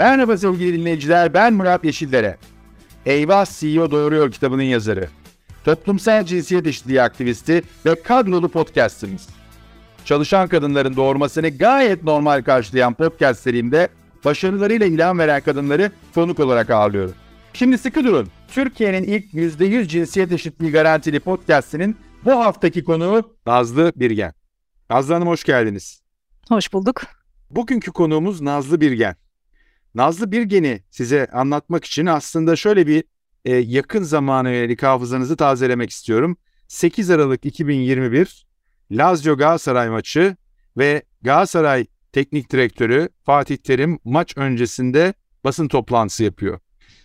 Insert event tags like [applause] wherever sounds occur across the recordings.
Merhaba sevgili dinleyiciler, ben Murat Yeşillere. Eyvah CEO Doğuruyor kitabının yazarı. Toplumsal cinsiyet eşitliği aktivisti ve kadrolu podcastimiz. Çalışan kadınların doğurmasını gayet normal karşılayan podcast serimde başarılarıyla ilham veren kadınları konuk olarak ağırlıyorum. Şimdi sıkı durun. Türkiye'nin ilk %100 cinsiyet eşitliği garantili podcastinin bu haftaki konuğu Nazlı Birgen. Nazlı Hanım hoş geldiniz. Hoş bulduk. Bugünkü konuğumuz Nazlı Birgen. Nazlı Birgen'i size anlatmak için aslında şöyle bir e, yakın zamana yönelik hafızanızı tazelemek istiyorum. 8 Aralık 2021 Lazio Galatasaray maçı ve Galatasaray Teknik Direktörü Fatih Terim maç öncesinde basın toplantısı yapıyor.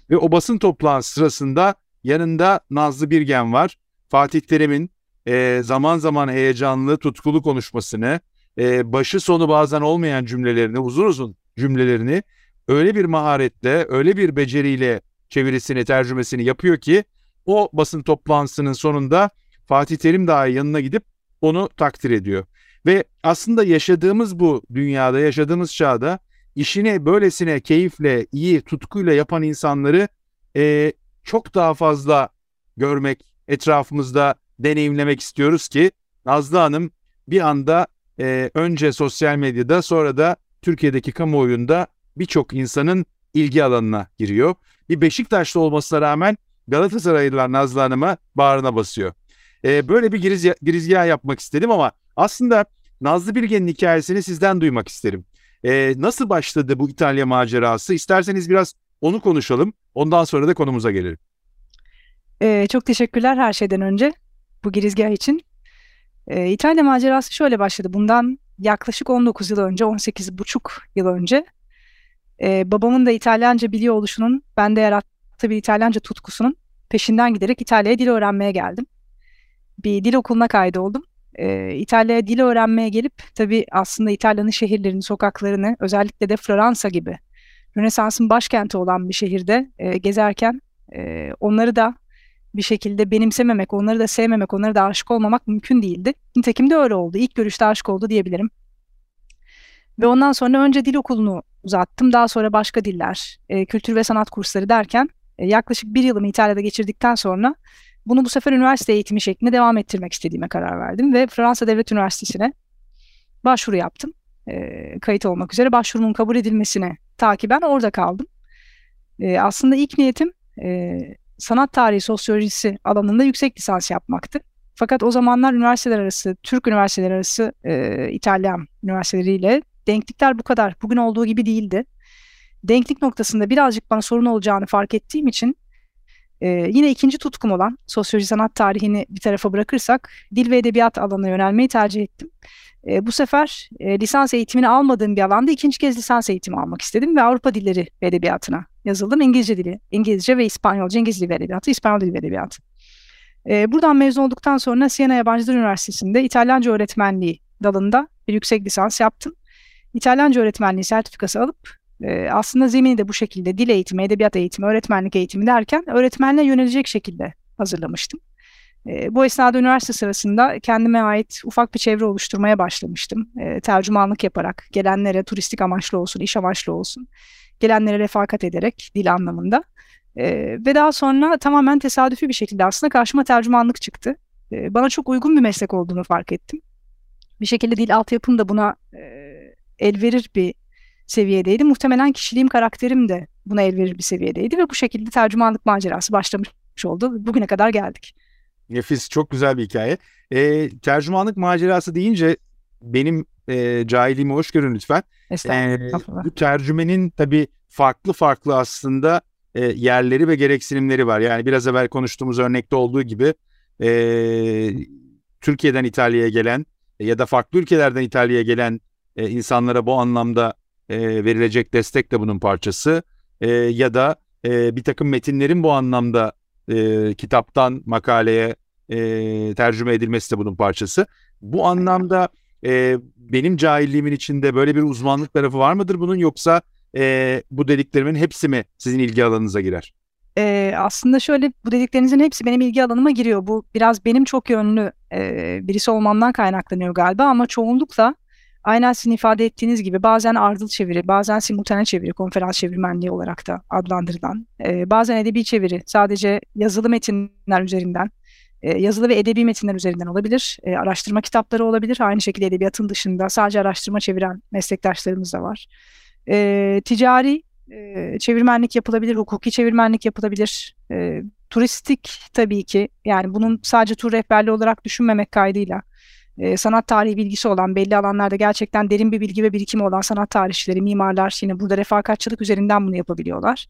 Ve o basın toplantısı sırasında yanında Nazlı Birgen var. Fatih Terim'in e, zaman zaman heyecanlı, tutkulu konuşmasını, e, başı sonu bazen olmayan cümlelerini, uzun uzun cümlelerini öyle bir maharetle, öyle bir beceriyle çevirisini, tercümesini yapıyor ki o basın toplantısının sonunda Fatih Terim dahi yanına gidip onu takdir ediyor. Ve aslında yaşadığımız bu dünyada, yaşadığımız çağda işini böylesine keyifle, iyi, tutkuyla yapan insanları e, çok daha fazla görmek, etrafımızda deneyimlemek istiyoruz ki Nazlı Hanım bir anda e, önce sosyal medyada sonra da Türkiye'deki kamuoyunda birçok insanın ilgi alanına giriyor. Bir Beşiktaşlı olmasına rağmen Galatasaraylılar Nazlı Hanım'a bağrına basıyor. E, böyle bir giriz, girizgah yapmak istedim ama aslında Nazlı Bilge'nin hikayesini sizden duymak isterim. E, nasıl başladı bu İtalya macerası? İsterseniz biraz onu konuşalım. Ondan sonra da konumuza gelelim. Ee, çok teşekkürler her şeyden önce bu girizgah için. Ee, İtalya macerası şöyle başladı. Bundan yaklaşık 19 yıl önce, 18 buçuk yıl önce e, babamın da İtalyanca biliyor oluşunun bende yarattığı bir İtalyanca tutkusunun peşinden giderek İtalya'ya dil öğrenmeye geldim. Bir dil okuluna kaydoldum. E, İtalya'ya dil öğrenmeye gelip tabii aslında İtalya'nın şehirlerini, sokaklarını özellikle de Floransa gibi Rönesans'ın başkenti olan bir şehirde e, gezerken e, onları da bir şekilde benimsememek, onları da sevmemek, onları da aşık olmamak mümkün değildi. Nitekim de öyle oldu. İlk görüşte aşık oldu diyebilirim. Ve ondan sonra önce dil okulunu uzattım. Daha sonra başka diller, e, kültür ve sanat kursları derken e, yaklaşık bir yılımı İtalya'da geçirdikten sonra bunu bu sefer üniversite eğitimi şeklinde devam ettirmek istediğime karar verdim. Ve Fransa Devlet Üniversitesi'ne başvuru yaptım. E, kayıt olmak üzere başvurumun kabul edilmesine takiben orada kaldım. E, aslında ilk niyetim e, sanat tarihi sosyolojisi alanında yüksek lisans yapmaktı. Fakat o zamanlar üniversiteler arası, Türk üniversiteler arası e, İtalyan üniversiteleriyle denklikler bu kadar. Bugün olduğu gibi değildi. Denklik noktasında birazcık bana sorun olacağını fark ettiğim için e, yine ikinci tutkum olan sosyoloji sanat tarihini bir tarafa bırakırsak dil ve edebiyat alanına yönelmeyi tercih ettim. E, bu sefer e, lisans eğitimini almadığım bir alanda ikinci kez lisans eğitimi almak istedim ve Avrupa dilleri ve edebiyatına yazıldım. İngilizce dili, İngilizce ve İspanyolca, İngiliz dili ve edebiyatı, İspanyol dili ve edebiyatı. E, buradan mezun olduktan sonra Siena Yabancı Dil Üniversitesi'nde İtalyanca öğretmenliği dalında bir yüksek lisans yaptım. İtalyanca öğretmenliği sertifikası alıp e, aslında zemini de bu şekilde dil eğitimi, edebiyat eğitimi, öğretmenlik eğitimi derken öğretmenliğe yönelecek şekilde hazırlamıştım. E, bu esnada üniversite sırasında kendime ait ufak bir çevre oluşturmaya başlamıştım. E, tercümanlık yaparak gelenlere turistik amaçlı olsun, iş amaçlı olsun gelenlere refakat ederek dil anlamında. E, ve daha sonra tamamen tesadüfi bir şekilde aslında karşıma tercümanlık çıktı. E, bana çok uygun bir meslek olduğunu fark ettim. Bir şekilde dil altyapım da buna e, el verir bir seviyedeydi. Muhtemelen kişiliğim, karakterim de buna el verir bir seviyedeydi ve bu şekilde tercümanlık macerası başlamış oldu. Bugüne kadar geldik. Nefis, çok güzel bir hikaye. E, tercümanlık macerası deyince benim e, cahilliğimi hoş görün lütfen. E, bu tercümenin tabii farklı farklı aslında e, yerleri ve gereksinimleri var. Yani biraz evvel konuştuğumuz örnekte olduğu gibi e, Türkiye'den İtalya'ya gelen ya da farklı ülkelerden İtalya'ya gelen e, insanlara bu anlamda e, verilecek destek de bunun parçası. E, ya da e, bir takım metinlerin bu anlamda e, kitaptan makaleye e, tercüme edilmesi de bunun parçası. Bu anlamda e, benim cahilliğimin içinde böyle bir uzmanlık tarafı var mıdır bunun yoksa e, bu dediklerimin hepsi mi sizin ilgi alanınıza girer? Ee, aslında şöyle bu dediklerinizin hepsi benim ilgi alanıma giriyor. Bu biraz benim çok yönlü e, birisi olmamdan kaynaklanıyor galiba ama çoğunlukla aynen sizin ifade ettiğiniz gibi bazen ardıl çeviri, bazen simultane çeviri, konferans çevirmenliği olarak da adlandırılan, e, bazen edebi çeviri, sadece yazılı metinler üzerinden, e, yazılı ve edebi metinler üzerinden olabilir, e, araştırma kitapları olabilir, aynı şekilde edebiyatın dışında sadece araştırma çeviren meslektaşlarımız da var. E, ticari e, çevirmenlik yapılabilir, hukuki çevirmenlik yapılabilir, e, turistik tabii ki, yani bunun sadece tur rehberliği olarak düşünmemek kaydıyla, e, sanat tarihi bilgisi olan, belli alanlarda gerçekten derin bir bilgi ve birikimi olan sanat tarihçileri, mimarlar yine burada refakatçılık üzerinden bunu yapabiliyorlar.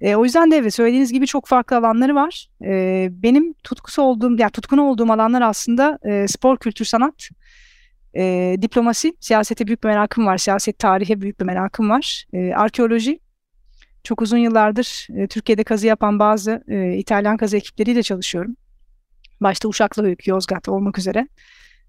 E, o yüzden de evet söylediğiniz gibi çok farklı alanları var. E, benim tutkusu olduğum, yani tutkun olduğum alanlar aslında e, spor, kültür, sanat, e, diplomasi, siyasete büyük bir merakım var, siyaset tarihe büyük bir merakım var, e, arkeoloji. Çok uzun yıllardır e, Türkiye'de kazı yapan bazı e, İtalyan kazı ekipleriyle çalışıyorum. Başta Uşaklı Höyük, Yozgat olmak üzere.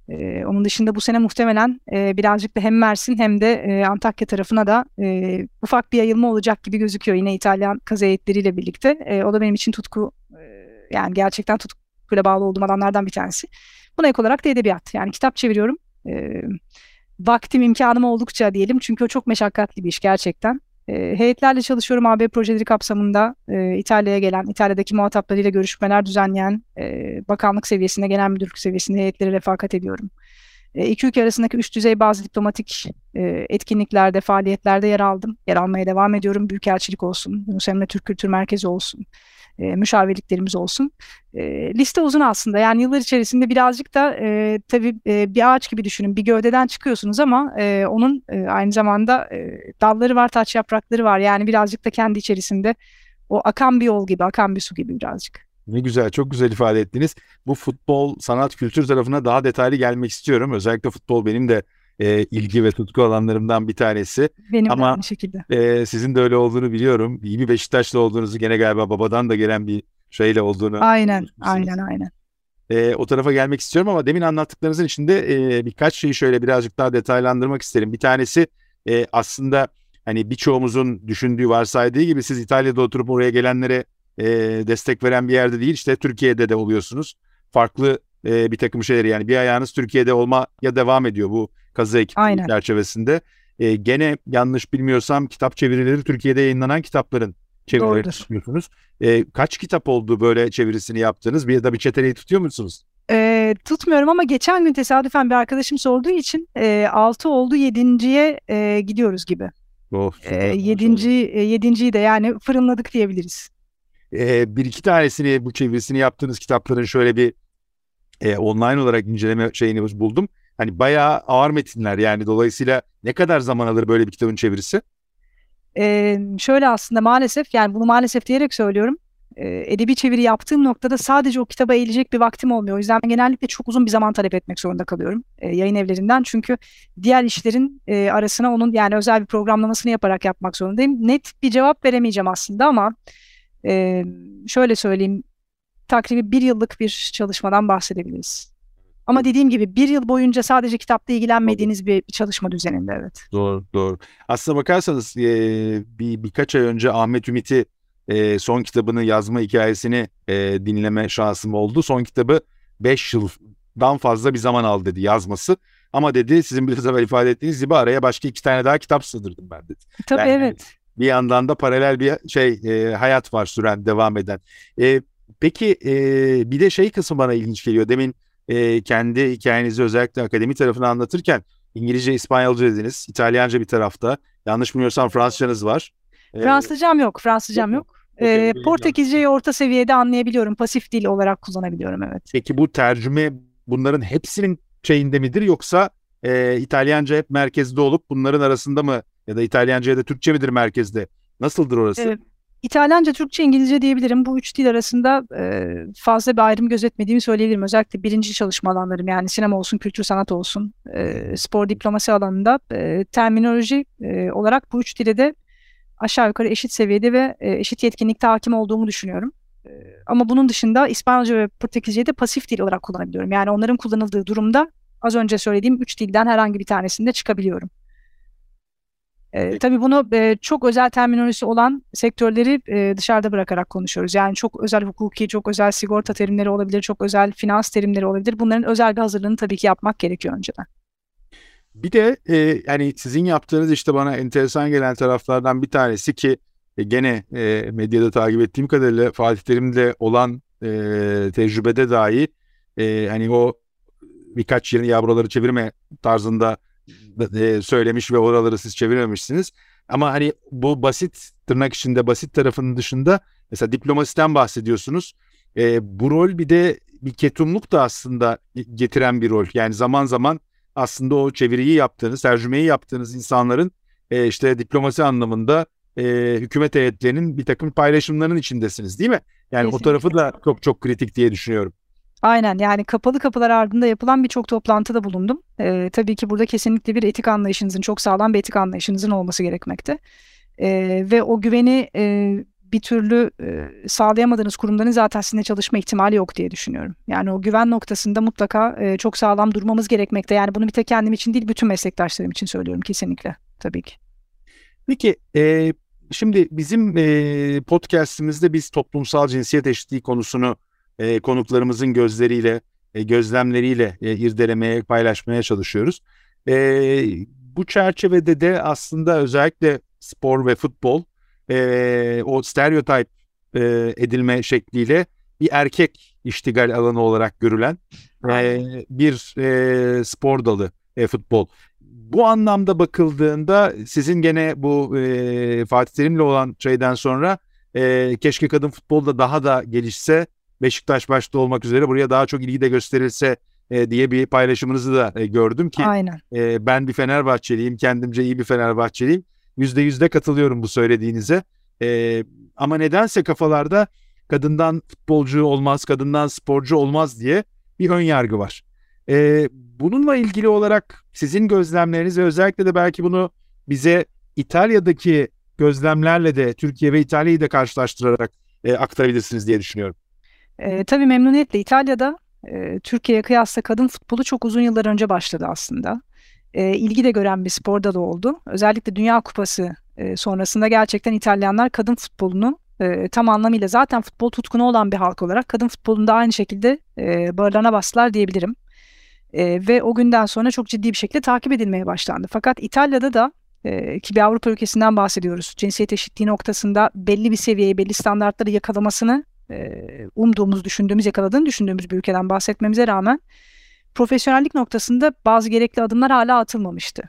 E, onun dışında bu sene muhtemelen e, birazcık da hem Mersin hem de e, Antakya tarafına da e, ufak bir yayılma olacak gibi gözüküyor yine İtalyan kazı heyetleriyle birlikte. E, o da benim için tutku e, yani gerçekten tutkuyla bağlı olduğum alanlardan bir tanesi. Buna ek olarak da edebiyat yani kitap çeviriyorum. E, vaktim imkanım oldukça diyelim çünkü o çok meşakkatli bir iş gerçekten. E, heyetlerle çalışıyorum AB projeleri kapsamında e, İtalya'ya gelen, İtalya'daki muhataplarıyla görüşmeler düzenleyen e, bakanlık seviyesinde, genel müdürlük seviyesinde heyetlere refakat ediyorum. E, iki ülke arasındaki üst düzey bazı diplomatik e, etkinliklerde, faaliyetlerde yer aldım. Yer almaya devam ediyorum. Büyükelçilik olsun, Yunus Emre Türk Kültür Merkezi olsun e, müşavirliklerimiz olsun. E, liste uzun aslında. Yani yıllar içerisinde birazcık da e, tabii e, bir ağaç gibi düşünün. Bir gövdeden çıkıyorsunuz ama e, onun e, aynı zamanda e, dalları var, taç yaprakları var. Yani birazcık da kendi içerisinde o akan bir yol gibi, akan bir su gibi birazcık. Ne güzel, çok güzel ifade ettiniz. Bu futbol, sanat, kültür tarafına daha detaylı gelmek istiyorum. Özellikle futbol benim de e, ilgi ve tutku alanlarımdan bir tanesi. Benim Ama, de aynı şekilde. E, sizin de öyle olduğunu biliyorum. İyi bir Beşiktaşlı olduğunuzu gene galiba babadan da gelen bir şeyle olduğunu. Aynen, aynen, aynen. E, o tarafa gelmek istiyorum ama demin anlattıklarınızın içinde e, birkaç şeyi şöyle birazcık daha detaylandırmak isterim. Bir tanesi e, aslında hani birçoğumuzun düşündüğü varsaydığı gibi siz İtalya'da oturup oraya gelenlere e, destek veren bir yerde değil işte Türkiye'de de oluyorsunuz. Farklı e, bir takım şeyleri yani bir ayağınız Türkiye'de olmaya devam ediyor bu kazı ekibi çerçevesinde. E, gene yanlış bilmiyorsam kitap çevirileri Türkiye'de yayınlanan kitapların çevirileri tutuyorsunuz. E, kaç kitap oldu böyle çevirisini yaptığınız? Bir ya da bir çeteleyi tutuyor musunuz? E, tutmuyorum ama geçen gün tesadüfen bir arkadaşım sorduğu için e, 6 oldu 7.ye e, gidiyoruz gibi. Oh, e, 7. E, 7. de yani fırınladık diyebiliriz. E, bir iki tanesini bu çevirisini yaptığınız kitapların şöyle bir e, online olarak inceleme şeyini buldum. Hani bayağı ağır metinler yani dolayısıyla ne kadar zaman alır böyle bir kitabın çevirisi? Ee, şöyle aslında maalesef yani bunu maalesef diyerek söylüyorum. Edebi çeviri yaptığım noktada sadece o kitaba eğilecek bir vaktim olmuyor. O yüzden genellikle çok uzun bir zaman talep etmek zorunda kalıyorum e, yayın evlerinden. Çünkü diğer işlerin e, arasına onun yani özel bir programlamasını yaparak yapmak zorundayım. Net bir cevap veremeyeceğim aslında ama e, şöyle söyleyeyim takribi bir yıllık bir çalışmadan bahsedebiliriz. Ama dediğim gibi bir yıl boyunca sadece kitapla ilgilenmediğiniz bir çalışma düzeninde evet. Doğru doğru. Aslına bakarsanız e, bir birkaç ay önce Ahmet Ümit'i e, son kitabını yazma hikayesini e, dinleme şansım oldu. Son kitabı 5 yıldan fazla bir zaman aldı dedi yazması. Ama dedi sizin biraz evvel ifade ettiğiniz gibi araya başka iki tane daha kitap sığdırdım ben dedi. Tabii yani, evet. Bir yandan da paralel bir şey e, hayat var süren devam eden. E, peki e, bir de şey kısmı bana ilginç geliyor. Demin e, kendi hikayenizi özellikle akademi tarafını anlatırken İngilizce, İspanyolca dediniz. İtalyanca bir tarafta. Yanlış bilmiyorsam Fransızcanız var. Fransızcam yok. Fransızcam yok. Ee, Portekizceyi orta seviyede anlayabiliyorum. Pasif dil olarak kullanabiliyorum evet. Peki bu tercüme bunların hepsinin şeyinde midir yoksa e, İtalyanca hep merkezde olup bunların arasında mı ya da İtalyanca ya da Türkçe midir merkezde? Nasıldır orası? Evet. İtalyanca, Türkçe, İngilizce diyebilirim. Bu üç dil arasında e, fazla bir ayrım gözetmediğimi söyleyebilirim. Özellikle birinci çalışma alanlarım yani sinema olsun, kültür sanat olsun, e, spor diplomasi alanında e, terminoloji e, olarak bu üç dile de aşağı yukarı eşit seviyede ve e, eşit yetkinlikte hakim olduğumu düşünüyorum. E, ama bunun dışında İspanyolca ve Portekizce'yi de pasif dil olarak kullanabiliyorum. Yani onların kullanıldığı durumda az önce söylediğim üç dilden herhangi bir tanesinde çıkabiliyorum. E, tabii bunu e, çok özel terminolojisi olan sektörleri e, dışarıda bırakarak konuşuyoruz. Yani çok özel hukuki, çok özel sigorta terimleri olabilir, çok özel finans terimleri olabilir. Bunların özel bir hazırlığını tabii ki yapmak gerekiyor önceden. Bir de e, yani sizin yaptığınız işte bana enteresan gelen taraflardan bir tanesi ki e, gene e, medyada takip ettiğim kadarıyla Fatih Terim'de olan e, tecrübede dahi e, hani o birkaç yerini ya buraları çevirme tarzında e, söylemiş ve oraları siz çevirememişsiniz. Ama hani bu basit tırnak içinde basit tarafının dışında mesela diplomasiden bahsediyorsunuz. E, bu rol bir de bir ketumluk da aslında getiren bir rol. Yani zaman zaman aslında o çeviriyi yaptığınız, tercümeyi yaptığınız insanların e, işte diplomasi anlamında e, hükümet heyetlerinin bir takım paylaşımlarının içindesiniz değil mi? Yani Kesinlikle. o tarafı da çok çok kritik diye düşünüyorum. Aynen yani kapalı kapılar ardında yapılan birçok toplantıda bulundum. Ee, tabii ki burada kesinlikle bir etik anlayışınızın çok sağlam bir etik anlayışınızın olması gerekmekte. Ee, ve o güveni e, bir türlü e, sağlayamadığınız kurumların zaten sizinle çalışma ihtimali yok diye düşünüyorum. Yani o güven noktasında mutlaka e, çok sağlam durmamız gerekmekte. Yani bunu bir tek kendim için değil bütün meslektaşlarım için söylüyorum kesinlikle tabii ki. Peki e, şimdi bizim e, podcastimizde biz toplumsal cinsiyet eşitliği konusunu e, konuklarımızın gözleriyle, e, gözlemleriyle e, irdelemeye, paylaşmaya çalışıyoruz. E, bu çerçevede de aslında özellikle spor ve futbol e, o stereotip e, edilme şekliyle bir erkek iştigal alanı olarak görülen e, bir e, spor dalı e, futbol. Bu anlamda bakıldığında sizin gene bu e, Fatih Terim'le olan şeyden sonra e, keşke kadın futbolda daha da gelişse Beşiktaş başta olmak üzere buraya daha çok ilgi de gösterilse e, diye bir paylaşımınızı da e, gördüm ki Aynen. E, ben bir Fenerbahçeliyim kendimce iyi bir Fenerbahçeliyim yüzde yüzde katılıyorum bu söylediğinize e, ama nedense kafalarda kadından futbolcu olmaz kadından sporcu olmaz diye bir ön yargı var. E, bununla ilgili olarak sizin gözlemleriniz ve özellikle de belki bunu bize İtalya'daki gözlemlerle de Türkiye ve İtalya'yı da karşılaştırarak e, aktarabilirsiniz diye düşünüyorum. E, tabii memnuniyetle İtalya'da e, Türkiye'ye kıyasla kadın futbolu çok uzun yıllar önce başladı aslında. E, ilgi de gören bir spor dalı oldu. Özellikle Dünya Kupası e, sonrasında gerçekten İtalyanlar kadın futbolunu e, tam anlamıyla zaten futbol tutkunu olan bir halk olarak kadın futbolunda aynı şekilde e, bağırlarına bastılar diyebilirim. E, ve o günden sonra çok ciddi bir şekilde takip edilmeye başlandı. Fakat İtalya'da da e, ki bir Avrupa ülkesinden bahsediyoruz. Cinsiyet eşitliği noktasında belli bir seviyeyi, belli standartları yakalamasını umduğumuz, düşündüğümüz, yakaladığını düşündüğümüz bir ülkeden bahsetmemize rağmen profesyonellik noktasında bazı gerekli adımlar hala atılmamıştı.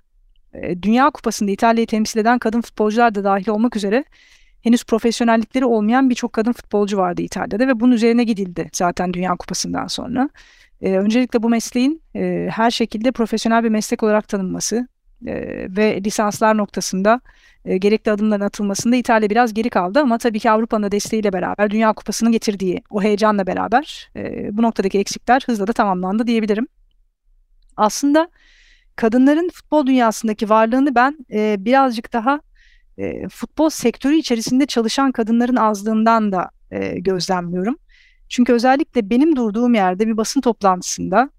Dünya Kupası'nda İtalya'yı temsil eden kadın futbolcular da dahil olmak üzere henüz profesyonellikleri olmayan birçok kadın futbolcu vardı İtalya'da ve bunun üzerine gidildi zaten Dünya Kupası'ndan sonra. Öncelikle bu mesleğin her şekilde profesyonel bir meslek olarak tanınması e, ve lisanslar noktasında e, gerekli adımların atılmasında İtalya biraz geri kaldı ama tabii ki Avrupa'nın desteğiyle beraber Dünya Kupası'nın getirdiği o heyecanla beraber e, bu noktadaki eksikler hızla da tamamlandı diyebilirim. Aslında kadınların futbol dünyasındaki varlığını ben e, birazcık daha futbol sektörü içerisinde çalışan kadınların azlığından da gözlemliyorum. Çünkü özellikle benim durduğum yerde bir basın toplantısında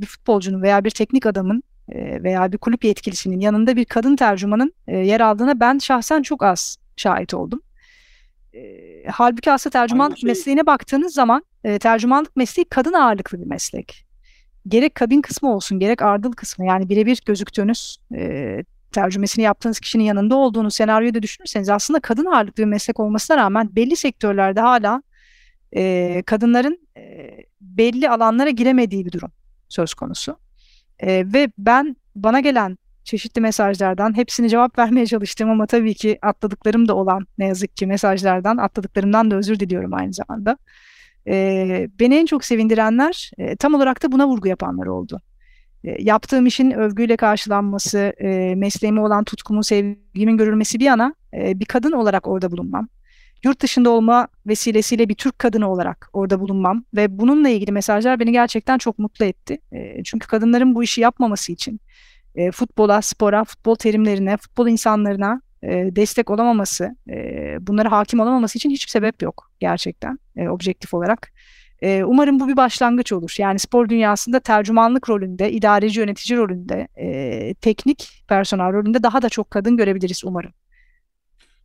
bir futbolcunun veya bir teknik adamın veya bir kulüp yetkilisinin yanında bir kadın tercümanın yer aldığına ben şahsen çok az şahit oldum. Halbuki aslında tercüman şey... mesleğine baktığınız zaman tercümanlık mesleği kadın ağırlıklı bir meslek. Gerek kabin kısmı olsun gerek ardıl kısmı yani birebir gözüktüğünüz tercümesini yaptığınız kişinin yanında olduğunuz senaryoyu da düşünürseniz aslında kadın ağırlıklı bir meslek olmasına rağmen belli sektörlerde hala e, kadınların e, belli alanlara giremediği bir durum söz konusu. E, ve ben bana gelen çeşitli mesajlardan hepsini cevap [laughs] vermeye çalıştım ama tabii ki atladıklarım da olan ne yazık ki mesajlardan atladıklarımdan da özür diliyorum aynı zamanda. E, beni en çok sevindirenler e, tam olarak da buna vurgu yapanlar oldu. E, yaptığım işin övgüyle karşılanması, e, mesleğime olan tutkumun, sevgimin görülmesi bir yana e, bir kadın olarak orada bulunmam yurt dışında olma vesilesiyle bir Türk kadını olarak orada bulunmam ve bununla ilgili mesajlar beni gerçekten çok mutlu etti. E, çünkü kadınların bu işi yapmaması için e, futbola, spora, futbol terimlerine, futbol insanlarına e, destek olamaması, e, bunlara hakim olamaması için hiçbir sebep yok gerçekten objektif olarak. Umarım bu bir başlangıç olur. Yani spor dünyasında tercümanlık rolünde, idareci yönetici rolünde, teknik personel rolünde daha da çok kadın görebiliriz umarım.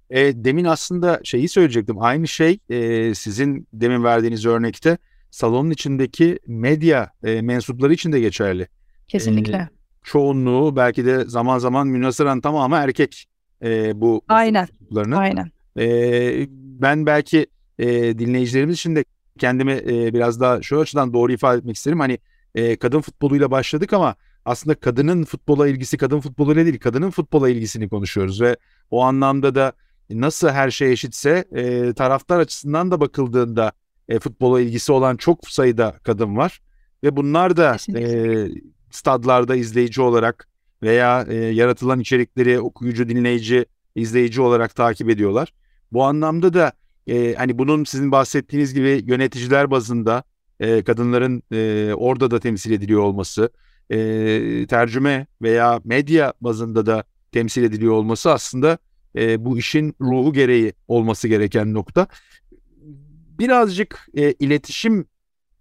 E, demin aslında şeyi söyleyecektim. Aynı şey e, sizin demin verdiğiniz örnekte salonun içindeki medya e, mensupları için de geçerli. Kesinlikle. E, çoğunluğu belki de zaman zaman münasıran tamamı erkek e, bu Aynen. Aynen. E, ben belki e, dinleyicilerimiz için de kendimi e, biraz daha şu açıdan doğru ifade etmek isterim. Hani e, kadın futboluyla başladık ama aslında kadının futbola ilgisi kadın futboluyla değil kadının futbola ilgisini konuşuyoruz ve o anlamda da nasıl her şey eşitse e, taraftar açısından da bakıldığında e, futbola ilgisi olan çok sayıda kadın var ve bunlar da e, stadlarda izleyici olarak veya e, yaratılan içerikleri okuyucu, dinleyici, izleyici olarak takip ediyorlar. Bu anlamda da e, hani bunun sizin bahsettiğiniz gibi yöneticiler bazında e, kadınların e, orada da temsil ediliyor olması, e, tercüme veya medya bazında da temsil ediliyor olması aslında e, bu işin ruhu gereği olması gereken nokta. Birazcık e, iletişim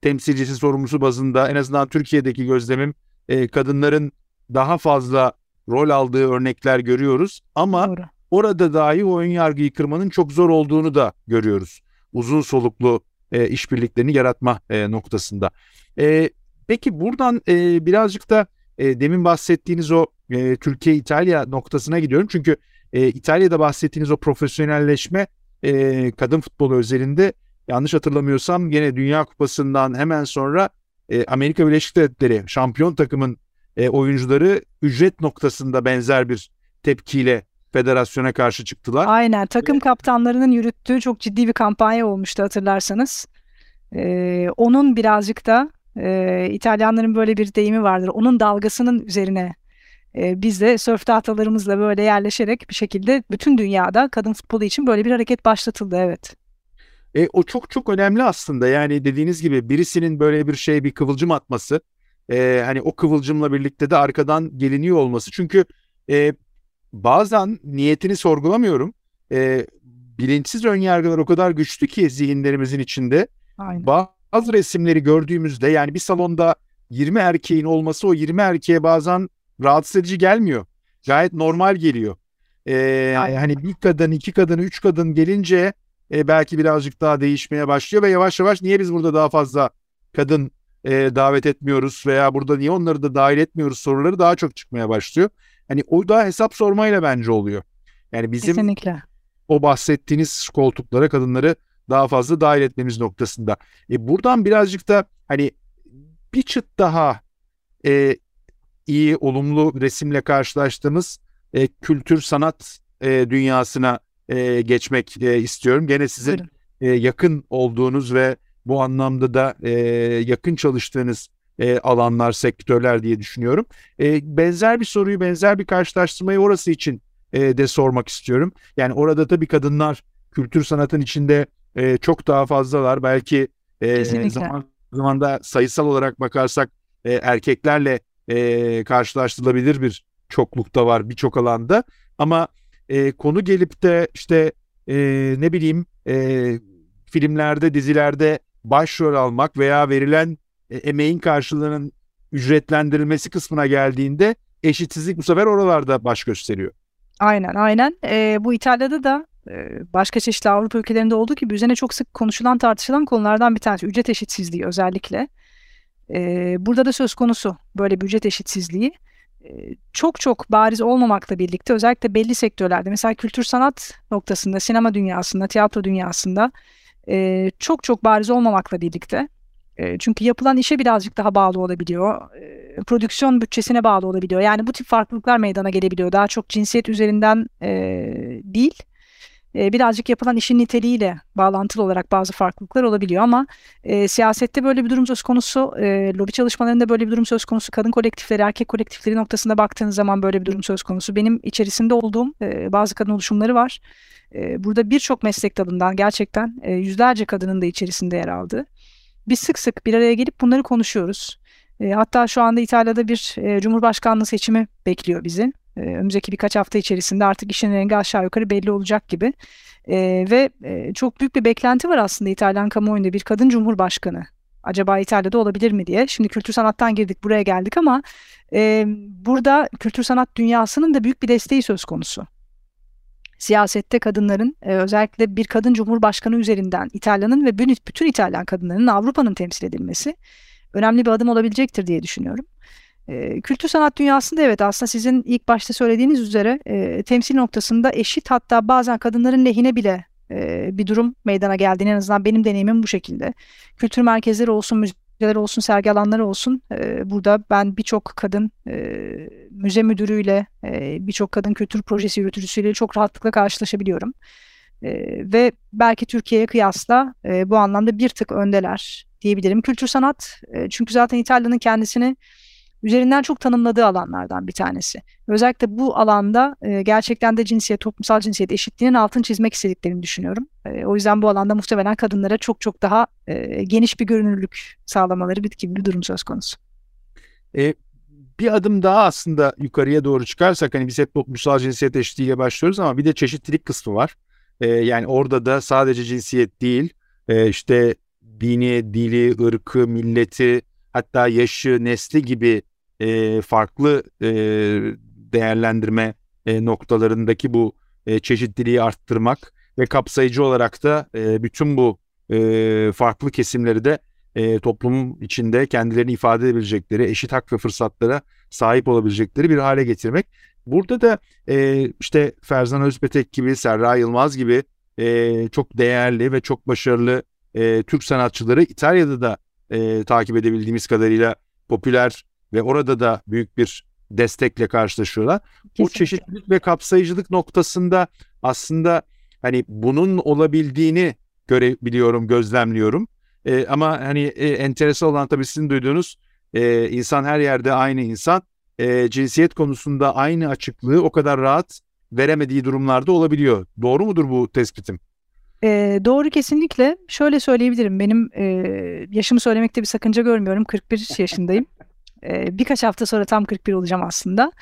temsilcisi sorumlusu bazında en azından Türkiye'deki gözlemim e, kadınların daha fazla rol aldığı örnekler görüyoruz ama Doğru. orada dahi oyun yargıyı kırmanın çok zor olduğunu da görüyoruz. Uzun soluklu e, işbirliklerini yaratma e, noktasında. E, peki buradan e, birazcık da e, demin bahsettiğiniz o e, Türkiye-İtalya noktasına gidiyorum. Çünkü e, İtalya'da bahsettiğiniz o profesyonelleşme e, kadın futbolu özelinde yanlış hatırlamıyorsam yine Dünya Kupası'ndan hemen sonra e, Amerika Birleşik Devletleri şampiyon takımın e, oyuncuları ücret noktasında benzer bir tepkiyle federasyona karşı çıktılar. Aynen takım kaptanlarının yürüttüğü çok ciddi bir kampanya olmuştu hatırlarsanız. Ee, onun birazcık da e, İtalyanların böyle bir deyimi vardır. Onun dalgasının üzerine e, biz de sörf tahtalarımızla böyle yerleşerek bir şekilde bütün dünyada kadın futbolu için böyle bir hareket başlatıldı evet. E, o çok çok önemli aslında yani dediğiniz gibi birisinin böyle bir şey bir kıvılcım atması e, hani o kıvılcımla birlikte de arkadan geliniyor olması çünkü e, bazen niyetini sorgulamıyorum e, bilinçsiz önyargılar o kadar güçlü ki zihinlerimizin içinde Aynen. bazı resimleri gördüğümüzde yani bir salonda 20 erkeğin olması o 20 erkeğe bazen rahatsız edici gelmiyor gayet normal geliyor. Ee, hani bir kadın, iki kadın, üç kadın gelince e, belki birazcık daha değişmeye başlıyor ve yavaş yavaş niye biz burada daha fazla kadın e, davet etmiyoruz veya burada niye onları da dahil etmiyoruz soruları daha çok çıkmaya başlıyor. Hani o da hesap sormayla bence oluyor. Yani bizim Kesinlikle. o bahsettiğiniz koltuklara kadınları daha fazla dahil etmemiz noktasında. E buradan birazcık da hani bir çıt daha e, iyi, olumlu resimle karşılaştığımız e, kültür sanat e, dünyasına e, geçmek e, istiyorum. Gene sizin e, yakın olduğunuz ve bu anlamda da e, yakın çalıştığınız e, alanlar, sektörler diye düşünüyorum. E, benzer bir soruyu, benzer bir karşılaştırmayı orası için e, de sormak istiyorum. Yani orada tabii kadınlar kültür sanatın içinde e, çok daha fazlalar. Belki e, zaman zamanda sayısal olarak bakarsak e, erkeklerle e, karşılaştırılabilir bir çoklukta var birçok alanda. Ama e, konu gelip de işte e, ne bileyim e, filmlerde, dizilerde başrol almak veya verilen e, emeğin karşılığının ücretlendirilmesi kısmına geldiğinde eşitsizlik bu sefer oralarda baş gösteriyor. Aynen aynen. E, bu İtalya'da da e, başka çeşitli Avrupa ülkelerinde olduğu gibi üzerine çok sık konuşulan tartışılan konulardan bir tanesi ücret eşitsizliği özellikle. E, burada da söz konusu böyle bir ücret eşitsizliği çok çok bariz olmamakla birlikte özellikle belli sektörlerde mesela kültür sanat noktasında, sinema dünyasında, tiyatro dünyasında çok çok bariz olmamakla birlikte çünkü yapılan işe birazcık daha bağlı olabiliyor. prodüksiyon bütçesine bağlı olabiliyor. Yani bu tip farklılıklar meydana gelebiliyor. Daha çok cinsiyet üzerinden değil e, birazcık yapılan işin niteliğiyle bağlantılı olarak bazı farklılıklar olabiliyor ama e, siyasette böyle bir durum söz konusu, e, lobi çalışmalarında böyle bir durum söz konusu, kadın kolektifleri, erkek kolektifleri noktasında baktığınız zaman böyle bir durum söz konusu. Benim içerisinde olduğum e, bazı kadın oluşumları var. E, burada birçok meslek dalından gerçekten e, yüzlerce kadının da içerisinde yer aldığı. Biz sık sık bir araya gelip bunları konuşuyoruz. E, hatta şu anda İtalya'da bir e, Cumhurbaşkanlığı seçimi bekliyor bizi. E, önümüzdeki birkaç hafta içerisinde artık işin rengi aşağı yukarı belli olacak gibi. E, ve e, çok büyük bir beklenti var aslında İtalyan kamuoyunda bir kadın cumhurbaşkanı. Acaba İtalya'da olabilir mi diye. Şimdi kültür sanattan girdik buraya geldik ama e, burada kültür sanat dünyasının da büyük bir desteği söz konusu. Siyasette kadınların e, özellikle bir kadın cumhurbaşkanı üzerinden İtalya'nın ve bütün İtalyan kadınlarının Avrupa'nın temsil edilmesi önemli bir adım olabilecektir diye düşünüyorum. E, kültür sanat dünyasında evet aslında sizin ilk başta söylediğiniz üzere e, temsil noktasında eşit hatta bazen kadınların lehine bile e, bir durum meydana geldiğini en azından benim deneyimim bu şekilde. Kültür merkezleri olsun, müzeler olsun, sergi alanları olsun. E, burada ben birçok kadın e, müze müdürüyle, e, birçok kadın kültür projesi yürütücüsüyle çok rahatlıkla karşılaşabiliyorum. E, ve belki Türkiye'ye kıyasla e, bu anlamda bir tık öndeler diyebilirim. Kültür sanat e, çünkü zaten İtalya'nın kendisini üzerinden çok tanımladığı alanlardan bir tanesi. Özellikle bu alanda e, gerçekten de cinsiyet, toplumsal cinsiyet eşitliğinin altını çizmek istediklerini düşünüyorum. E, o yüzden bu alanda muhtemelen kadınlara çok çok daha e, geniş bir görünürlük sağlamaları bir gibi bir durum söz konusu. E, bir adım daha aslında yukarıya doğru çıkarsak hani biz hep toplumsal cinsiyet eşitliğiyle başlıyoruz ama bir de çeşitlilik kısmı var. E, yani orada da sadece cinsiyet değil e, işte dini, dili, ırkı, milleti hatta yaşı, nesli gibi e, farklı e, değerlendirme e, noktalarındaki bu e, çeşitliliği arttırmak ve kapsayıcı olarak da e, bütün bu e, farklı kesimleri de e, toplumun içinde kendilerini ifade edebilecekleri, eşit hak ve fırsatlara sahip olabilecekleri bir hale getirmek. Burada da e, işte Ferzan Özpetek gibi, Serra Yılmaz gibi e, çok değerli ve çok başarılı e, Türk sanatçıları İtalya'da da e, takip edebildiğimiz kadarıyla popüler ve orada da büyük bir destekle karşılaşıyorlar. Kesinlikle. O çeşitlilik ve kapsayıcılık noktasında aslında hani bunun olabildiğini görebiliyorum, gözlemliyorum. E, ama hani e, enteresan olan tabii sizin duyduğunuz e, insan her yerde aynı insan. E, cinsiyet konusunda aynı açıklığı o kadar rahat veremediği durumlarda olabiliyor. Doğru mudur bu tespitim? E, doğru kesinlikle. Şöyle söyleyebilirim. Benim e, yaşımı söylemekte bir sakınca görmüyorum. 41 yaşındayım. [laughs] E, birkaç hafta sonra tam 41 olacağım aslında.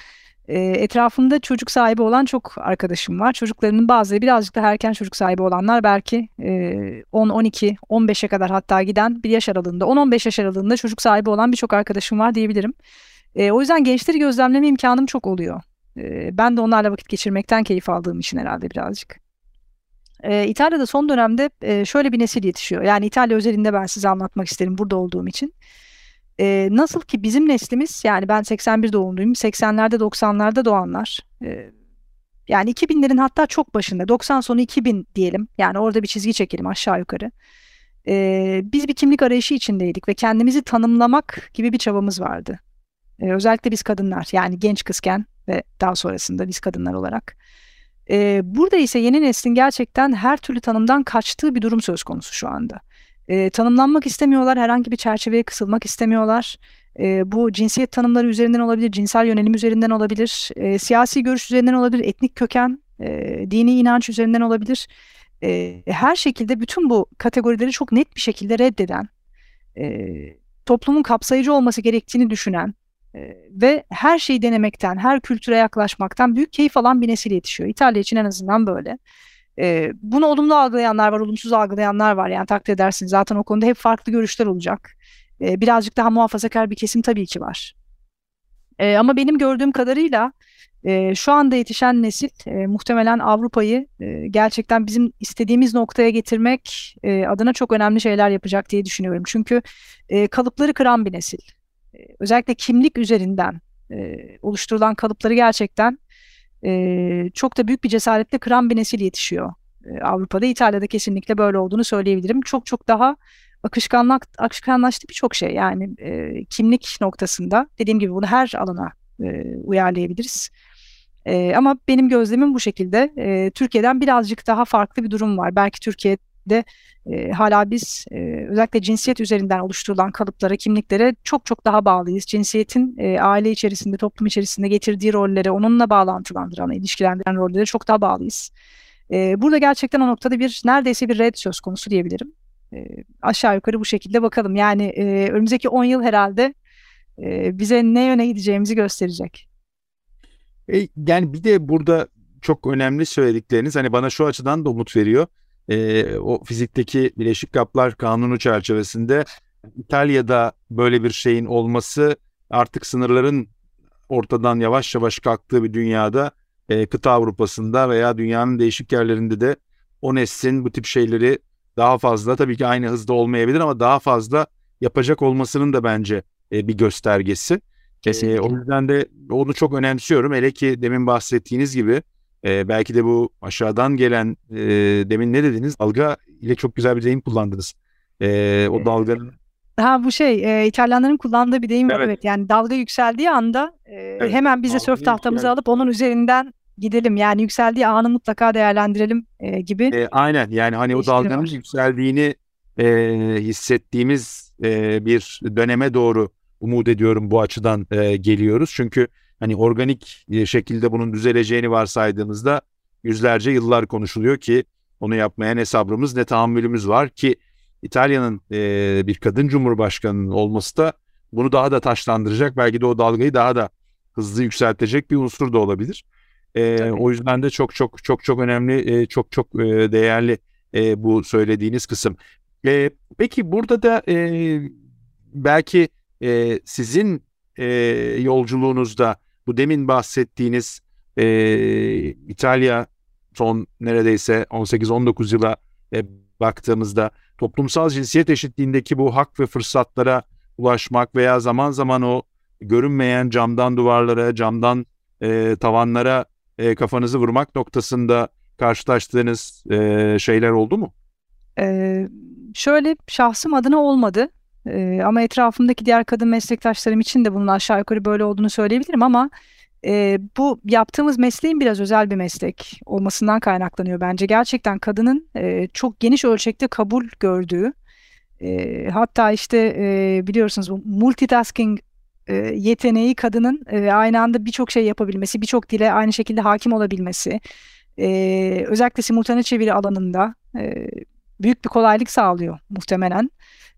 E, etrafımda çocuk sahibi olan çok arkadaşım var. Çocuklarının bazıları birazcık daha erken çocuk sahibi olanlar belki e, 10, 12, 15'e kadar hatta giden bir yaş aralığında, 10-15 yaş aralığında çocuk sahibi olan birçok arkadaşım var diyebilirim. E, o yüzden gençleri gözlemleme imkanım çok oluyor. E, ben de onlarla vakit geçirmekten keyif aldığım için herhalde birazcık. E, İtalya'da son dönemde e, şöyle bir nesil yetişiyor. Yani İtalya özelinde ben size anlatmak isterim burada olduğum için. E, nasıl ki bizim neslimiz yani ben 81 doğumluyum. 80'lerde 90'larda doğanlar. E, yani 2000'lerin hatta çok başında 90 sonu 2000 diyelim. Yani orada bir çizgi çekelim aşağı yukarı. E, biz bir kimlik arayışı içindeydik ve kendimizi tanımlamak gibi bir çabamız vardı. E, özellikle biz kadınlar yani genç kızken ve daha sonrasında biz kadınlar olarak. E, burada ise yeni neslin gerçekten her türlü tanımdan kaçtığı bir durum söz konusu şu anda. E, tanımlanmak istemiyorlar, herhangi bir çerçeveye kısılmak istemiyorlar. E, bu cinsiyet tanımları üzerinden olabilir, cinsel yönelim üzerinden olabilir, e, siyasi görüş üzerinden olabilir, etnik köken, e, dini inanç üzerinden olabilir. E, her şekilde bütün bu kategorileri çok net bir şekilde reddeden, e, toplumun kapsayıcı olması gerektiğini düşünen, ve her şeyi denemekten, her kültüre yaklaşmaktan büyük keyif alan bir nesil yetişiyor. İtalya için en azından böyle. E, bunu olumlu algılayanlar var, olumsuz algılayanlar var. Yani takdir edersiniz zaten o konuda hep farklı görüşler olacak. E, birazcık daha muhafazakar bir kesim tabii ki var. E, ama benim gördüğüm kadarıyla e, şu anda yetişen nesil e, muhtemelen Avrupa'yı e, gerçekten bizim istediğimiz noktaya getirmek e, adına çok önemli şeyler yapacak diye düşünüyorum. Çünkü e, kalıpları kıran bir nesil özellikle kimlik üzerinden e, oluşturulan kalıpları gerçekten e, çok da büyük bir cesaretle kıran bir nesil yetişiyor. E, Avrupa'da, İtalya'da kesinlikle böyle olduğunu söyleyebilirim. Çok çok daha akışkanlık, akışkanlaştı birçok şey. Yani e, kimlik noktasında dediğim gibi bunu her alana e, uyarlayabiliriz. E, ama benim gözlemim bu şekilde. E, Türkiye'den birazcık daha farklı bir durum var. Belki Türkiye de e, hala biz e, özellikle cinsiyet üzerinden oluşturulan kalıplara, kimliklere çok çok daha bağlıyız. Cinsiyetin e, aile içerisinde, toplum içerisinde getirdiği rollere, onunla bağlantılandıran, ilişkilendiren rollere çok daha bağlıyız. E, burada gerçekten o noktada bir neredeyse bir red söz konusu diyebilirim. E, aşağı yukarı bu şekilde bakalım. Yani e, önümüzdeki 10 yıl herhalde e, bize ne yöne gideceğimizi gösterecek. E, yani bir de burada çok önemli söyledikleriniz hani bana şu açıdan da umut veriyor e, o fizikteki bileşik kaplar kanunu çerçevesinde İtalya'da böyle bir şeyin olması artık sınırların ortadan yavaş yavaş kalktığı bir dünyada e, kıta Avrupa'sında veya dünyanın değişik yerlerinde de o neslin bu tip şeyleri daha fazla tabii ki aynı hızda olmayabilir ama daha fazla yapacak olmasının da bence e, bir göstergesi. Kesinlikle. E, o yüzden de onu çok önemsiyorum. Hele ki demin bahsettiğiniz gibi e, belki de bu aşağıdan gelen e, demin ne dediniz? Dalga ile çok güzel bir deyim kullandınız. E, o dalganın Ha bu şey e, İtalyanların kullandığı bir deyim var evet. evet. Yani dalga yükseldiği anda e, evet. hemen bize sörf tahtamızı alıp onun üzerinden gidelim. Yani yükseldiği anı mutlaka değerlendirelim e, gibi. E, aynen yani hani o dalganın var. yükseldiğini e, hissettiğimiz e, bir döneme doğru umut ediyorum bu açıdan e, geliyoruz. Çünkü hani organik şekilde bunun düzeleceğini varsaydığımızda yüzlerce yıllar konuşuluyor ki onu yapmaya ne sabrımız ne tahammülümüz var ki İtalya'nın e, bir kadın cumhurbaşkanının olması da bunu daha da taşlandıracak belki de o dalgayı daha da hızlı yükseltecek bir unsur da olabilir. E, o yüzden de çok çok çok çok önemli, e, çok çok e, değerli e, bu söylediğiniz kısım. E, peki burada da e, belki e, sizin e, yolculuğunuzda bu demin bahsettiğiniz e, İtalya son neredeyse 18-19 yıla e, baktığımızda toplumsal cinsiyet eşitliğindeki bu hak ve fırsatlara ulaşmak veya zaman zaman o görünmeyen camdan duvarlara, camdan e, tavanlara e, kafanızı vurmak noktasında karşılaştığınız e, şeyler oldu mu? Ee, şöyle şahsım adına olmadı. Ee, ama etrafımdaki diğer kadın meslektaşlarım için de bunun aşağı yukarı böyle olduğunu söyleyebilirim ama e, bu yaptığımız mesleğin biraz özel bir meslek olmasından kaynaklanıyor bence. Gerçekten kadının e, çok geniş ölçekte kabul gördüğü e, hatta işte e, biliyorsunuz bu multitasking e, yeteneği kadının e, aynı anda birçok şey yapabilmesi, birçok dile aynı şekilde hakim olabilmesi, e, özellikle simultane çeviri alanında e, büyük bir kolaylık sağlıyor muhtemelen.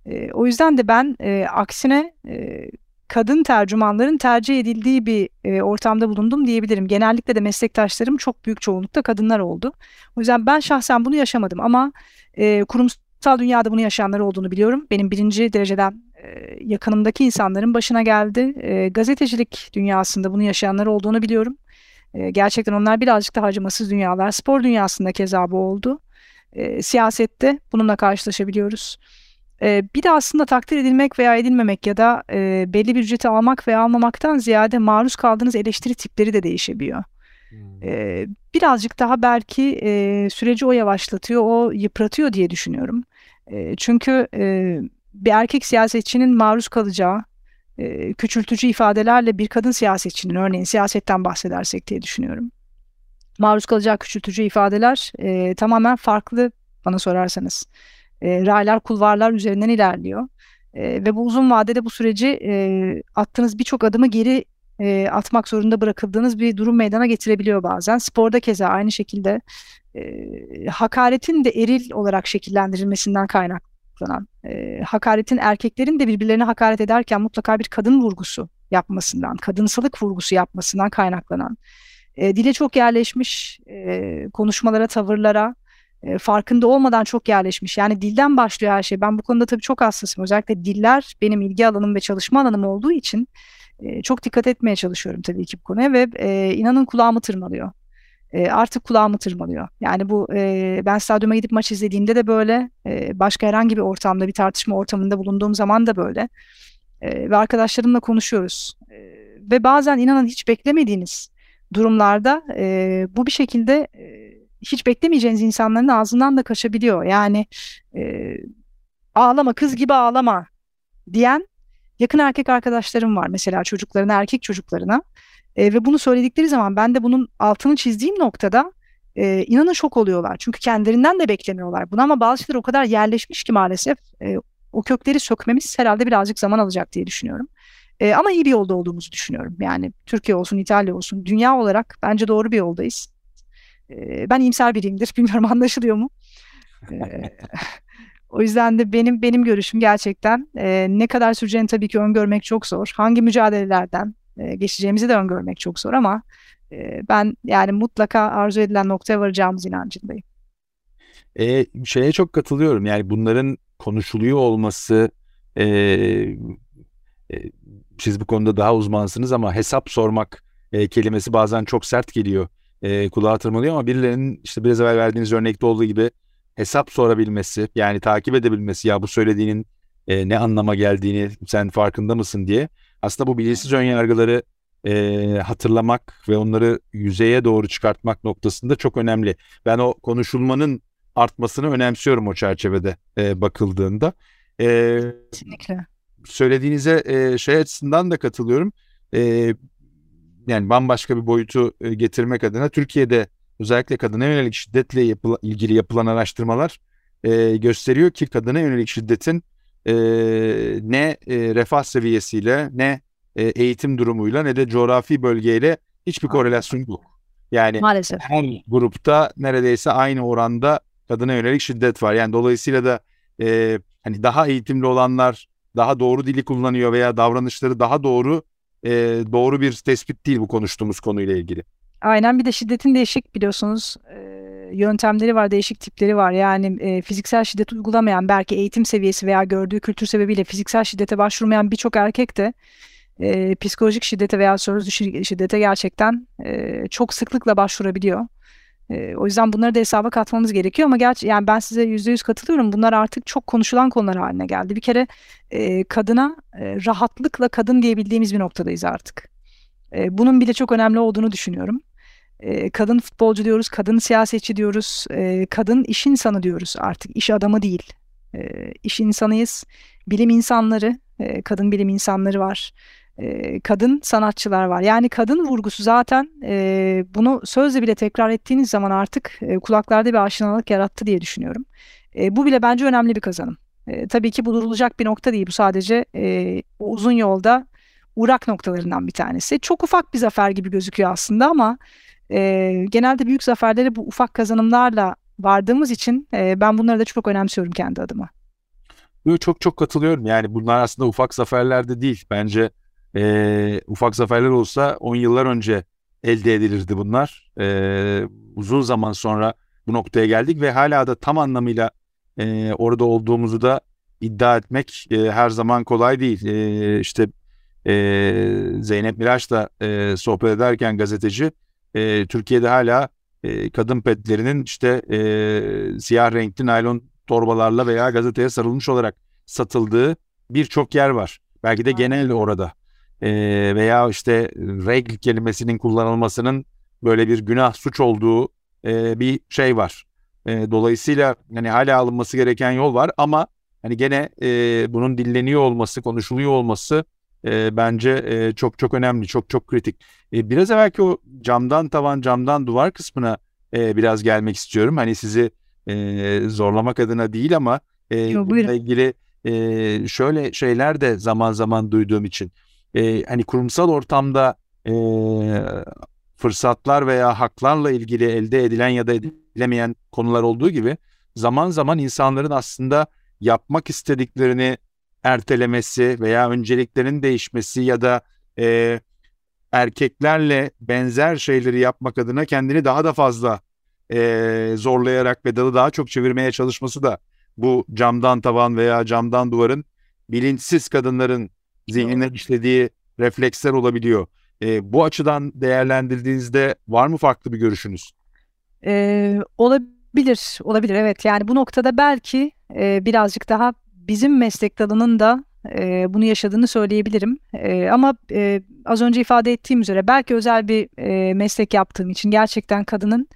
E, o yüzden de ben e, aksine e, kadın tercümanların tercih edildiği bir e, ortamda bulundum diyebilirim. Genellikle de meslektaşlarım çok büyük çoğunlukta kadınlar oldu. O yüzden ben şahsen bunu yaşamadım ama e, kurumsal dünyada bunu yaşayanlar olduğunu biliyorum. Benim birinci dereceden yakınımdaki insanların başına geldi. E, gazetecilik dünyasında bunu yaşayanlar olduğunu biliyorum. E, gerçekten onlar birazcık daha acımasız dünyalar. Spor dünyasında keza bu oldu. E, siyasette bununla karşılaşabiliyoruz. E, bir de aslında takdir edilmek veya edilmemek ya da e, belli bir ücreti almak veya almamaktan ziyade maruz kaldığınız eleştiri tipleri de değişebiliyor. Hmm. E, birazcık daha belki e, süreci o yavaşlatıyor, o yıpratıyor diye düşünüyorum. E, çünkü e, bir erkek siyasetçinin maruz kalacağı e, küçültücü ifadelerle bir kadın siyasetçinin örneğin siyasetten bahsedersek diye düşünüyorum. Maruz kalacağı küçültücü ifadeler e, tamamen farklı bana sorarsanız e, raylar, kulvarlar üzerinden ilerliyor. E, ve bu uzun vadede bu süreci e, attığınız birçok adımı geri e, atmak zorunda bırakıldığınız bir durum meydana getirebiliyor bazen. Sporda keza aynı şekilde e, hakaretin de eril olarak şekillendirilmesinden kaynaklanan, e, hakaretin erkeklerin de birbirlerine hakaret ederken mutlaka bir kadın vurgusu yapmasından, kadınsalık vurgusu yapmasından kaynaklanan, e, dile çok yerleşmiş e, konuşmalara, tavırlara, farkında olmadan çok yerleşmiş. Yani dilden başlıyor her şey. Ben bu konuda tabii çok hassasım. Özellikle diller benim ilgi alanım ve çalışma alanım olduğu için e, çok dikkat etmeye çalışıyorum tabii ki bu konuya ve e, inanın kulağımı tırmalıyor. E, artık kulağımı tırmalıyor. Yani bu e, ben stadyuma gidip maç izlediğimde de böyle, e, başka herhangi bir ortamda, bir tartışma ortamında bulunduğum zaman da böyle. E, ve arkadaşlarımla konuşuyoruz. E, ve bazen inanın hiç beklemediğiniz durumlarda e, bu bir şekilde e, hiç beklemeyeceğiniz insanların ağzından da kaçabiliyor. Yani e, ağlama kız gibi ağlama diyen yakın erkek arkadaşlarım var mesela çocuklarına erkek çocuklarına e, ve bunu söyledikleri zaman ben de bunun altını çizdiğim noktada e, inanın şok oluyorlar. Çünkü kendilerinden de beklemiyorlar bunu ama bazı şeyler o kadar yerleşmiş ki maalesef e, o kökleri sökmemiz herhalde birazcık zaman alacak diye düşünüyorum. E, ama iyi bir yolda olduğumuzu düşünüyorum. Yani Türkiye olsun, İtalya olsun, dünya olarak bence doğru bir yoldayız. E, ben iyimser biriyimdir. [laughs] Bilmiyorum anlaşılıyor mu? [laughs] O yüzden de benim benim görüşüm gerçekten e, ne kadar süreceğini tabii ki öngörmek çok zor. Hangi mücadelelerden e, geçeceğimizi de öngörmek çok zor ama e, ben yani mutlaka arzu edilen noktaya varacağımız inancındayım. E, şeye çok katılıyorum. Yani bunların konuşuluyor olması e, e, siz bu konuda daha uzmansınız ama hesap sormak e, kelimesi bazen çok sert geliyor e, kulağa tırmalıyor ama birilerinin işte biraz evvel verdiğiniz örnekte olduğu gibi hesap sorabilmesi yani takip edebilmesi ya bu söylediğinin e, ne anlama geldiğini sen farkında mısın diye aslında bu bilinçsiz ön yargıları e, hatırlamak ve onları yüzeye doğru çıkartmak noktasında çok önemli. Ben o konuşulmanın artmasını önemsiyorum o çerçevede e, bakıldığında. E, Kesinlikle. Söylediğinize e, şey açısından da katılıyorum. E, yani bambaşka bir boyutu e, getirmek adına Türkiye'de özellikle kadına yönelik şiddetle yapıla, ilgili yapılan araştırmalar e, gösteriyor ki kadına yönelik şiddetin e, ne e, refah seviyesiyle ne e, eğitim durumuyla ne de coğrafi bölgeyle hiçbir korelasyon yok. Yani Maalesef. her grupta neredeyse aynı oranda kadına yönelik şiddet var. Yani dolayısıyla da e, hani daha eğitimli olanlar daha doğru dili kullanıyor veya davranışları daha doğru e, doğru bir tespit değil bu konuştuğumuz konuyla ilgili. Aynen bir de şiddetin değişik biliyorsunuz e, yöntemleri var, değişik tipleri var. Yani e, fiziksel şiddet uygulamayan belki eğitim seviyesi veya gördüğü kültür sebebiyle fiziksel şiddete başvurmayan birçok erkek de e, psikolojik şiddete veya sözlü şiddete gerçekten e, çok sıklıkla başvurabiliyor. O yüzden bunları da hesaba katmamız gerekiyor ama gerçi yani ben size yüzde yüz katılıyorum. Bunlar artık çok konuşulan konular haline geldi. Bir kere e, kadına e, rahatlıkla kadın diyebildiğimiz bir noktadayız artık. E, bunun bile çok önemli olduğunu düşünüyorum. E, kadın futbolcu diyoruz, kadın siyasetçi diyoruz, e, kadın iş insanı diyoruz artık. iş adamı değil. E, iş insanıyız. Bilim insanları, e, kadın bilim insanları var kadın sanatçılar var. Yani kadın vurgusu zaten e, bunu sözle bile tekrar ettiğiniz zaman artık e, kulaklarda bir aşinalık yarattı diye düşünüyorum. E, bu bile bence önemli bir kazanım. E, tabii ki bu durulacak bir nokta değil. Bu sadece e, uzun yolda uğrak noktalarından bir tanesi. Çok ufak bir zafer gibi gözüküyor aslında ama e, genelde büyük zaferlere bu ufak kazanımlarla vardığımız için e, ben bunları da çok önemsiyorum kendi adıma. Çok çok katılıyorum. Yani bunlar aslında ufak zaferler de değil. Bence e, ufak zaferler olsa 10 yıllar önce elde edilirdi bunlar. E, uzun zaman sonra bu noktaya geldik ve hala da tam anlamıyla e, orada olduğumuzu da iddia etmek e, her zaman kolay değil. E, işte e, Zeynep Miraç'la e, sohbet ederken gazeteci e, Türkiye'de hala e, kadın petlerinin işte e, siyah renkli naylon torbalarla veya gazeteye sarılmış olarak satıldığı birçok yer var. Belki de genel orada e, veya işte regl kelimesinin kullanılmasının böyle bir günah suç olduğu e, bir şey var. E, dolayısıyla hani hala alınması gereken yol var ama hani gene e, bunun dilleniyor olması, konuşuluyor olması e, bence e, çok çok önemli, çok çok kritik. E, biraz evvelki o camdan tavan, camdan duvar kısmına e, biraz gelmek istiyorum. Hani sizi e, zorlamak adına değil ama e, Yo, bununla ilgili e, şöyle şeyler de zaman zaman duyduğum için e, hani kurumsal ortamda e, fırsatlar veya haklarla ilgili elde edilen ya da edilemeyen konular olduğu gibi zaman zaman insanların aslında yapmak istediklerini ertelemesi veya önceliklerin değişmesi ya da e, erkeklerle benzer şeyleri yapmak adına kendini daha da fazla e, zorlayarak ve dalı daha çok çevirmeye çalışması da bu camdan tavan veya camdan duvarın bilinçsiz kadınların zihnine işlediği refleksler olabiliyor. E, bu açıdan değerlendirdiğinizde var mı farklı bir görüşünüz? Ee, olabilir, olabilir evet. Yani bu noktada belki e, birazcık daha bizim meslek dalının da e, bunu yaşadığını söyleyebilirim. E, ama e, az önce ifade ettiğim üzere belki özel bir e, meslek yaptığım için gerçekten kadının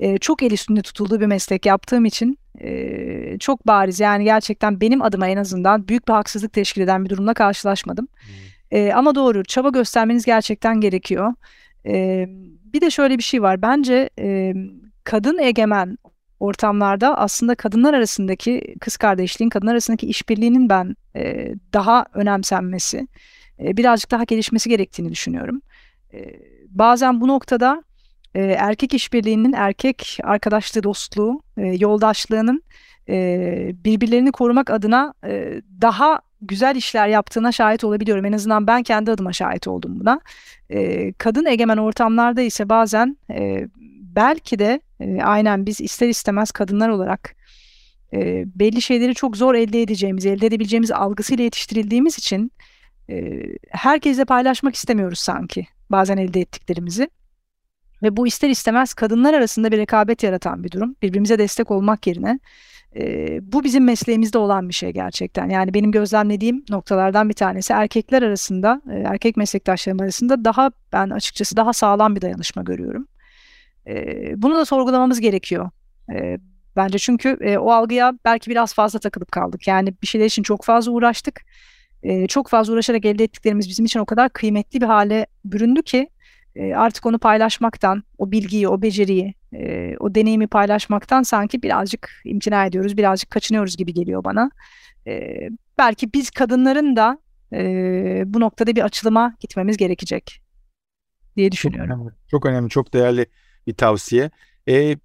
e, çok el üstünde tutulduğu bir meslek yaptığım için e, çok bariz yani gerçekten benim adıma en azından büyük bir haksızlık teşkil eden bir durumla karşılaşmadım. Hmm. E, ama doğru çaba göstermeniz gerçekten gerekiyor. E, bir de şöyle bir şey var bence e, kadın egemen ortamlarda aslında kadınlar arasındaki kız kardeşliğin, kadınlar arasındaki işbirliğinin ben e, daha önemsenmesi, e, birazcık daha gelişmesi gerektiğini düşünüyorum. E, bazen bu noktada e, erkek işbirliğinin, erkek arkadaşlığı, dostluğu, e, yoldaşlığının e, birbirlerini korumak adına e, daha güzel işler yaptığına şahit olabiliyorum. En azından ben kendi adıma şahit oldum buna. E, kadın egemen ortamlarda ise bazen e, belki de e, aynen biz ister istemez kadınlar olarak e, belli şeyleri çok zor elde edeceğimiz, elde edebileceğimiz algısıyla yetiştirildiğimiz için e, herkesle paylaşmak istemiyoruz sanki bazen elde ettiklerimizi. Ve bu ister istemez kadınlar arasında bir rekabet yaratan bir durum. Birbirimize destek olmak yerine E, bu bizim mesleğimizde olan bir şey gerçekten. Yani benim gözlemlediğim noktalardan bir tanesi erkekler arasında, e, erkek meslektaşlarım arasında daha ben açıkçası daha sağlam bir dayanışma görüyorum. E, bunu da sorgulamamız gerekiyor. E, bence çünkü e, o algıya belki biraz fazla takılıp kaldık. Yani bir şeyler için çok fazla uğraştık. E, çok fazla uğraşarak elde ettiklerimiz bizim için o kadar kıymetli bir hale büründü ki e, artık onu paylaşmaktan, o bilgiyi, o beceriyi, e, o deneyimi paylaşmaktan sanki birazcık imtina ediyoruz, birazcık kaçınıyoruz gibi geliyor bana. E, belki biz kadınların da e, bu noktada bir açılıma gitmemiz gerekecek diye düşünüyorum. Çok önemli, çok, önemli, çok değerli bir tavsiye. E,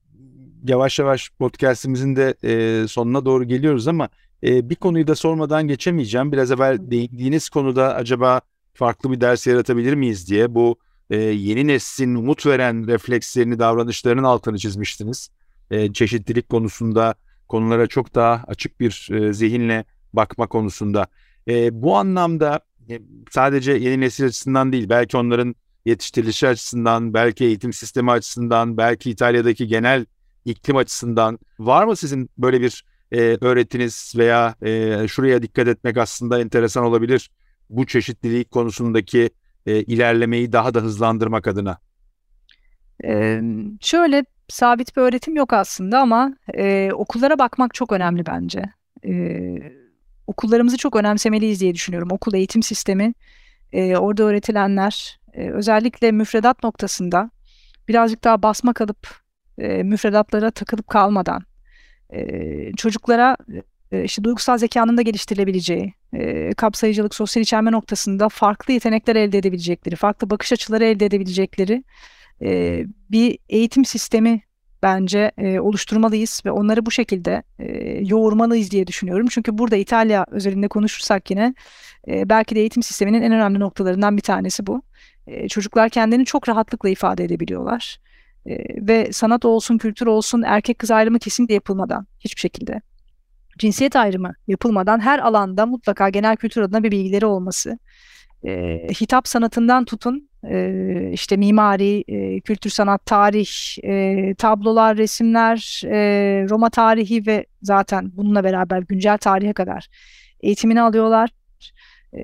yavaş yavaş podcastimizin de e, sonuna doğru geliyoruz ama e, bir konuyu da sormadan geçemeyeceğim. Biraz evvel değindiğiniz konuda acaba farklı bir ders yaratabilir miyiz diye bu e, yeni neslin umut veren reflekslerini, davranışlarının altını çizmiştiniz. E, çeşitlilik konusunda konulara çok daha açık bir e, zihinle bakma konusunda. E, bu anlamda e, sadece yeni nesil açısından değil, belki onların yetiştirilişi açısından, belki eğitim sistemi açısından, belki İtalya'daki genel iklim açısından var mı sizin böyle bir e, öğretiniz veya e, şuraya dikkat etmek aslında enteresan olabilir bu çeşitlilik konusundaki e, ilerlemeyi daha da hızlandırmak adına? Ee, şöyle sabit bir öğretim yok aslında ama e, okullara bakmak çok önemli bence. Ee, okullarımızı çok önemsemeliyiz diye düşünüyorum. Okul eğitim sistemi, e, orada öğretilenler, e, özellikle müfredat noktasında birazcık daha basma kalıp e, müfredatlara takılıp kalmadan e, çocuklara e, işte duygusal zekanın da geliştirilebileceği, e, kapsayıcılık, sosyal içerme noktasında farklı yetenekler elde edebilecekleri, farklı bakış açıları elde edebilecekleri e, bir eğitim sistemi bence e, oluşturmalıyız ve onları bu şekilde e, yoğurmalıyız diye düşünüyorum. Çünkü burada İtalya özelinde konuşursak yine e, belki de eğitim sisteminin en önemli noktalarından bir tanesi bu. E, çocuklar kendini çok rahatlıkla ifade edebiliyorlar. Ve sanat olsun, kültür olsun, erkek kız ayrımı kesinlikle yapılmadan hiçbir şekilde cinsiyet ayrımı yapılmadan her alanda mutlaka genel kültür adına bir bilgileri olması, e, hitap sanatından tutun e, işte mimari, e, kültür sanat, tarih, e, tablolar, resimler, e, Roma tarihi ve zaten bununla beraber güncel tarihe kadar eğitimini alıyorlar. E,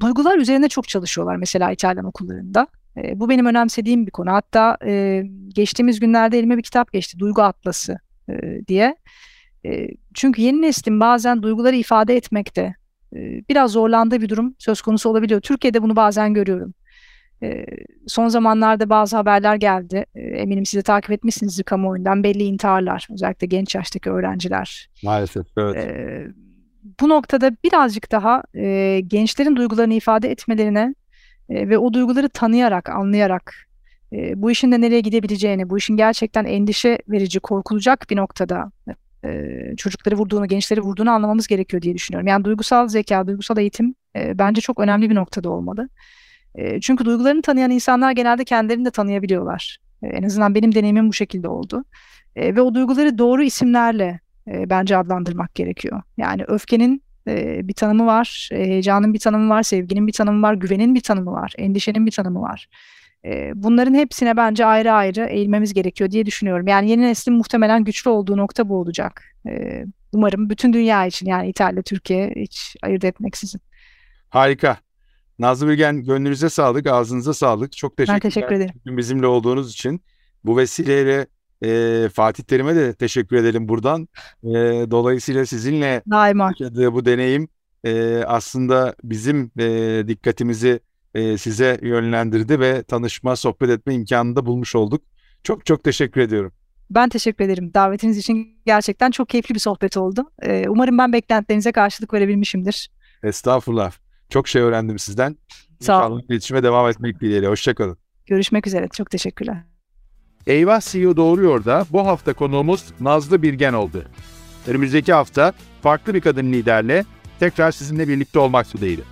duygular üzerine çok çalışıyorlar mesela İtalyan okullarında. E, bu benim önemsediğim bir konu. Hatta e, geçtiğimiz günlerde elime bir kitap geçti. Duygu Atlası e, diye. E, çünkü yeni neslin bazen duyguları ifade etmekte e, biraz zorlandığı bir durum söz konusu olabiliyor. Türkiye'de bunu bazen görüyorum. E, son zamanlarda bazı haberler geldi. E, eminim siz de takip etmişsinizdir kamuoyundan. Belli intiharlar, özellikle genç yaştaki öğrenciler. Maalesef, evet. E, bu noktada birazcık daha e, gençlerin duygularını ifade etmelerine e, ve o duyguları tanıyarak, anlayarak e, bu işin de nereye gidebileceğini, bu işin gerçekten endişe verici, korkulacak bir noktada çocukları vurduğunu, gençleri vurduğunu anlamamız gerekiyor diye düşünüyorum. Yani duygusal zeka, duygusal eğitim bence çok önemli bir noktada olmalı. Çünkü duygularını tanıyan insanlar genelde kendilerini de tanıyabiliyorlar. En azından benim deneyimim bu şekilde oldu. Ve o duyguları doğru isimlerle bence adlandırmak gerekiyor. Yani öfkenin bir tanımı var, heyecanın bir tanımı var, sevginin bir tanımı var, güvenin bir tanımı var, endişenin bir tanımı var. Bunların hepsine bence ayrı ayrı eğilmemiz gerekiyor diye düşünüyorum. Yani yeni neslin muhtemelen güçlü olduğu nokta bu olacak. Umarım bütün dünya için yani İtalya, Türkiye hiç ayırt etmeksizin. Harika. Nazlı Bilgen gönlünüze sağlık, ağzınıza sağlık. Çok teşekkürler. Ben teşekkür ederim. Bizimle olduğunuz için. Bu vesileyle e, Fatih Terim'e de teşekkür edelim buradan. E, dolayısıyla sizinle Daima. yaşadığı bu deneyim e, aslında bizim e, dikkatimizi e, size yönlendirdi ve tanışma, sohbet etme imkanını da bulmuş olduk. Çok çok teşekkür ediyorum. Ben teşekkür ederim. Davetiniz için gerçekten çok keyifli bir sohbet oldu. E, umarım ben beklentilerinize karşılık verebilmişimdir. Estağfurullah. Çok şey öğrendim sizden. Sağ olun. İnşallah iletişime devam etmek dileğiyle. Hoşçakalın. Görüşmek üzere. Çok teşekkürler. Eyvah CEO Doğruyor da bu hafta konuğumuz Nazlı Birgen oldu. Önümüzdeki hafta farklı bir kadın liderle tekrar sizinle birlikte olmak dileğiyle.